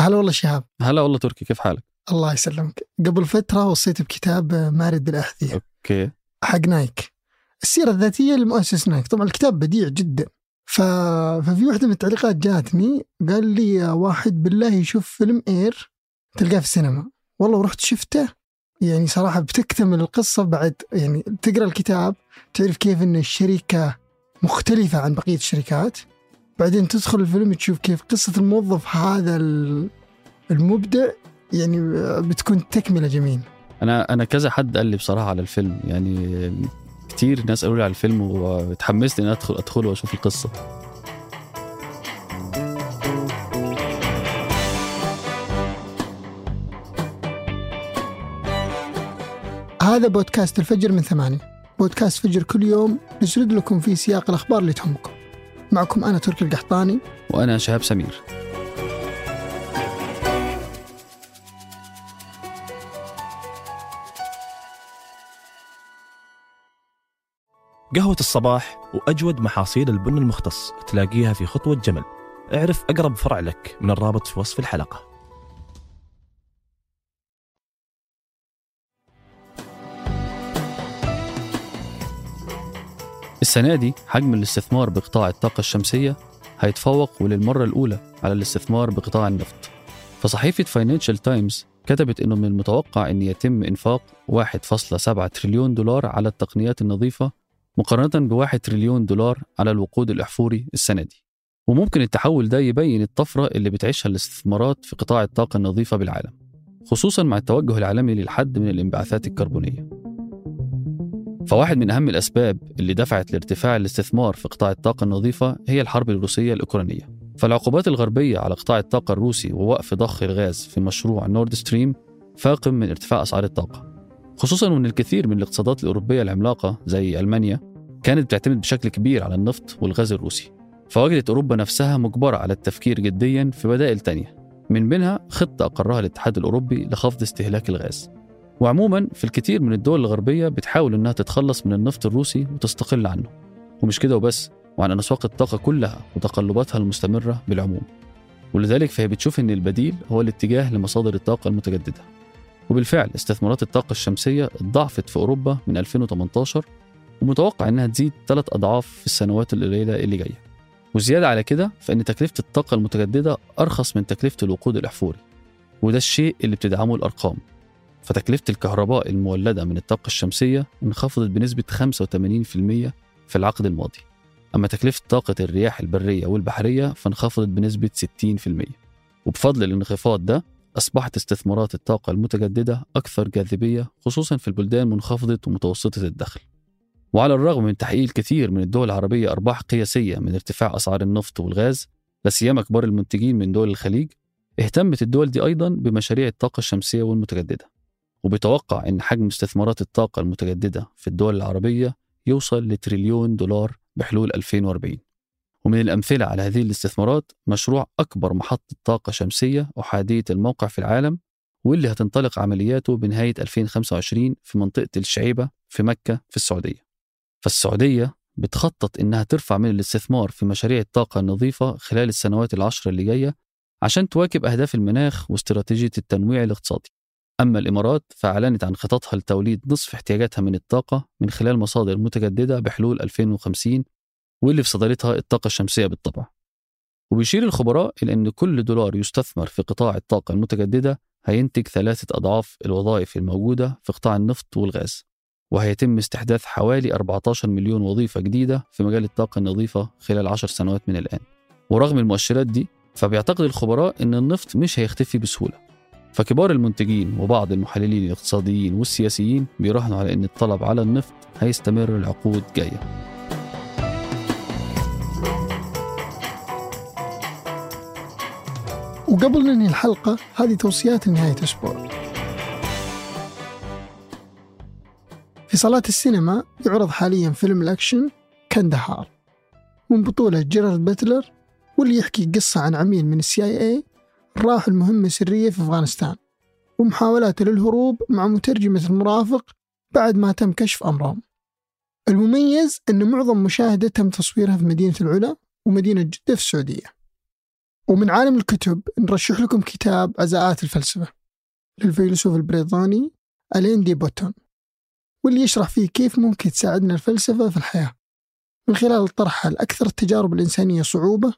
هلا والله شهاب. هلا والله تركي كيف حالك؟ الله يسلمك. قبل فترة وصيت بكتاب مارد الأحذية. okay. حق نايك. السيرة الذاتية لمؤسس نايك. طبعا الكتاب بديع جدا. ف... ففي واحدة من التعليقات جاتني قال لي يا واحد بالله يشوف فيلم إير تلقاه في السينما. والله ورحت شفته. يعني صراحة بتكتمل القصة بعد يعني تقرأ الكتاب تعرف كيف إن الشركة مختلفة عن بقية الشركات. بعدين تدخل الفيلم تشوف كيف قصة الموظف هذا ال- المبدع يعني بتكون تكملة جميل أنا أنا كذا حد قال لي بصراحة على الفيلم يعني كتير ناس قالوا لي على الفيلم وتحمست إني أدخل ادخل وأشوف القصة. هذا بودكاست الفجر من ثمانية. بودكاست فجر كل يوم نسرد لكم في سياق الأخبار اللي تهمكم. معكم أنا تركي القحطاني. وأنا شهاب سمير. قهوة الصباح وأجود محاصيل البن المختص تلاقيها في خطوة جمل. اعرف أقرب فرع لك من الرابط في وصف الحلقة. السنة دي حجم الاستثمار بقطاع الطاقة الشمسية هيتفوق وللمرة الأولى على الاستثمار بقطاع النفط. فصحيفة فاينانشال تايمز كتبت إنه من المتوقع إن يتم إنفاق 1.7 تريليون دولار على التقنيات النظيفة مقارنة ب 1 تريليون دولار على الوقود الأحفوري السنة دي. وممكن التحول ده يبين الطفرة اللي بتعيشها الاستثمارات في قطاع الطاقة النظيفة بالعالم خصوصا مع التوجه العالمي للحد من الانبعاثات الكربونية. فواحد من أهم الأسباب اللي دفعت لارتفاع الاستثمار في قطاع الطاقة النظيفة هي الحرب الروسية الأوكرانية. فالعقوبات الغربية على قطاع الطاقة الروسي ووقف ضخ الغاز في مشروع نورد ستريم فاقم من ارتفاع أسعار الطاقة. خصوصا وأن الكثير من الاقتصادات الأوروبية العملاقة زي ألمانيا كانت بتعتمد بشكل كبير على النفط والغاز الروسي فوجدت أوروبا نفسها مجبرة على التفكير جديا في بدائل تانية من بينها خطة أقرها الاتحاد الأوروبي لخفض استهلاك الغاز. وعموما في الكثير من الدول الغربية بتحاول إنها تتخلص من النفط الروسي وتستقل عنه. ومش كده وبس وعن أسواق الطاقة كلها وتقلباتها المستمرة بالعموم. ولذلك فهي بتشوف إن البديل هو الاتجاه لمصادر الطاقة المتجددة. وبالفعل استثمارات الطاقة الشمسية اتضاعفت في أوروبا من 2018 ومتوقع إنها تزيد ثلاث أضعاف في السنوات القليلة اللي جاية. وزيادة على كده فإن تكلفة الطاقة المتجددة أرخص من تكلفة الوقود الأحفوري. وده الشيء اللي بتدعمه الأرقام. فتكلفة الكهرباء المولدة من الطاقة الشمسية انخفضت بنسبة 85% في العقد الماضي. أما تكلفة طاقة الرياح البرية والبحرية فانخفضت بنسبة 60% وبفضل الانخفاض ده أصبحت استثمارات الطاقة المتجددة أكثر جاذبية خصوصا في البلدان منخفضة ومتوسطة الدخل. وعلى الرغم من تحقيق الكثير من الدول العربية أرباح قياسية من ارتفاع أسعار النفط والغاز لا سيما كبار المنتجين من دول الخليج اهتمت الدول دي أيضا بمشاريع الطاقة الشمسية والمتجددة. وبيتوقع أن حجم استثمارات الطاقة المتجددة في الدول العربية يوصل لتريليون دولار بحلول 2040 ومن الأمثلة على هذه الاستثمارات مشروع أكبر محطة طاقة شمسية أحادية الموقع في العالم واللي هتنطلق عملياته بنهاية 2025 في منطقة الشعيبة في مكة في السعودية. فالسعودية بتخطط إنها ترفع من الاستثمار في مشاريع الطاقة النظيفة خلال السنوات العشر اللي جاية عشان تواكب أهداف المناخ واستراتيجية التنويع الاقتصادي. أما الإمارات فأعلنت عن خططها لتوليد نصف احتياجاتها من الطاقة من خلال مصادر متجددة بحلول 2050 واللي في صدارتها الطاقة الشمسية بالطبع. وبيشير الخبراء إلى أن كل دولار يستثمر في قطاع الطاقة المتجددة هينتج ثلاثة أضعاف الوظائف الموجودة في قطاع النفط والغاز وهيتم استحداث حوالي 14 مليون وظيفة جديدة في مجال الطاقة النظيفة خلال 10 سنوات من الآن. ورغم المؤشرات دي فبيعتقد الخبراء أن النفط مش هيختفي بسهولة. فكبار المنتجين وبعض المحللين الاقتصاديين والسياسيين بيراهنوا على أن الطلب على النفط هيستمر العقود جاية. وقبل ننهي الحلقة هذه توصيات لنهاية الأسبوع في صالات السينما يعرض حاليا فيلم الأكشن قندهار من بطولة جيرارد باتلر واللي يحكي قصة عن عميل من ال CIA راح لمهمة سرية في أفغانستان ومحاولاته للهروب مع مترجمه المرافق بعد ما تم كشف أمرهم. المميز أن معظم مشاهده تم تصويرها في مدينة العلا ومدينة جدة في السعودية. ومن عالم الكتب نرشح لكم كتاب عزاءات الفلسفة للفيلسوف البريطاني ألين دي بوتون واللي يشرح فيه كيف ممكن تساعدنا الفلسفة في الحياة. من خلال طرحها لأكثر التجارب الإنسانية صعوبة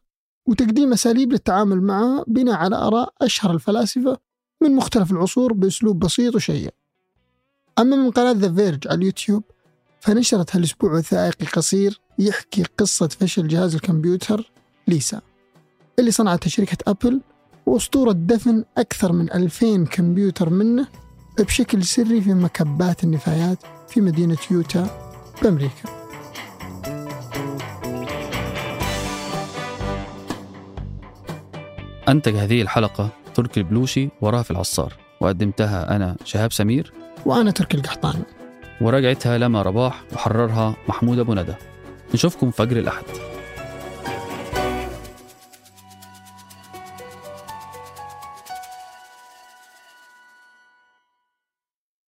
وتقديم أساليب للتعامل معها بناء على آراء أشهر الفلاسفة من مختلف العصور بأسلوب بسيط وشيق. أما من قناة The Verge على اليوتيوب فنشرت هالأسبوع وثائقي قصير يحكي قصة فشل جهاز الكمبيوتر ليسا اللي صنعته شركة أبل وأسطورة دفن أكثر من 2000 كمبيوتر منه بشكل سري في مكبات النفايات في مدينة يوتا بأمريكا. أنتج هذه الحلقة تركي البلوشي ورافي العصار وقدمتها أنا شهاب سمير. وأنا تركي القحطاني وراجعتها لما رباح وحررها محمود أبو ندى. نشوفكم فجر الأحد.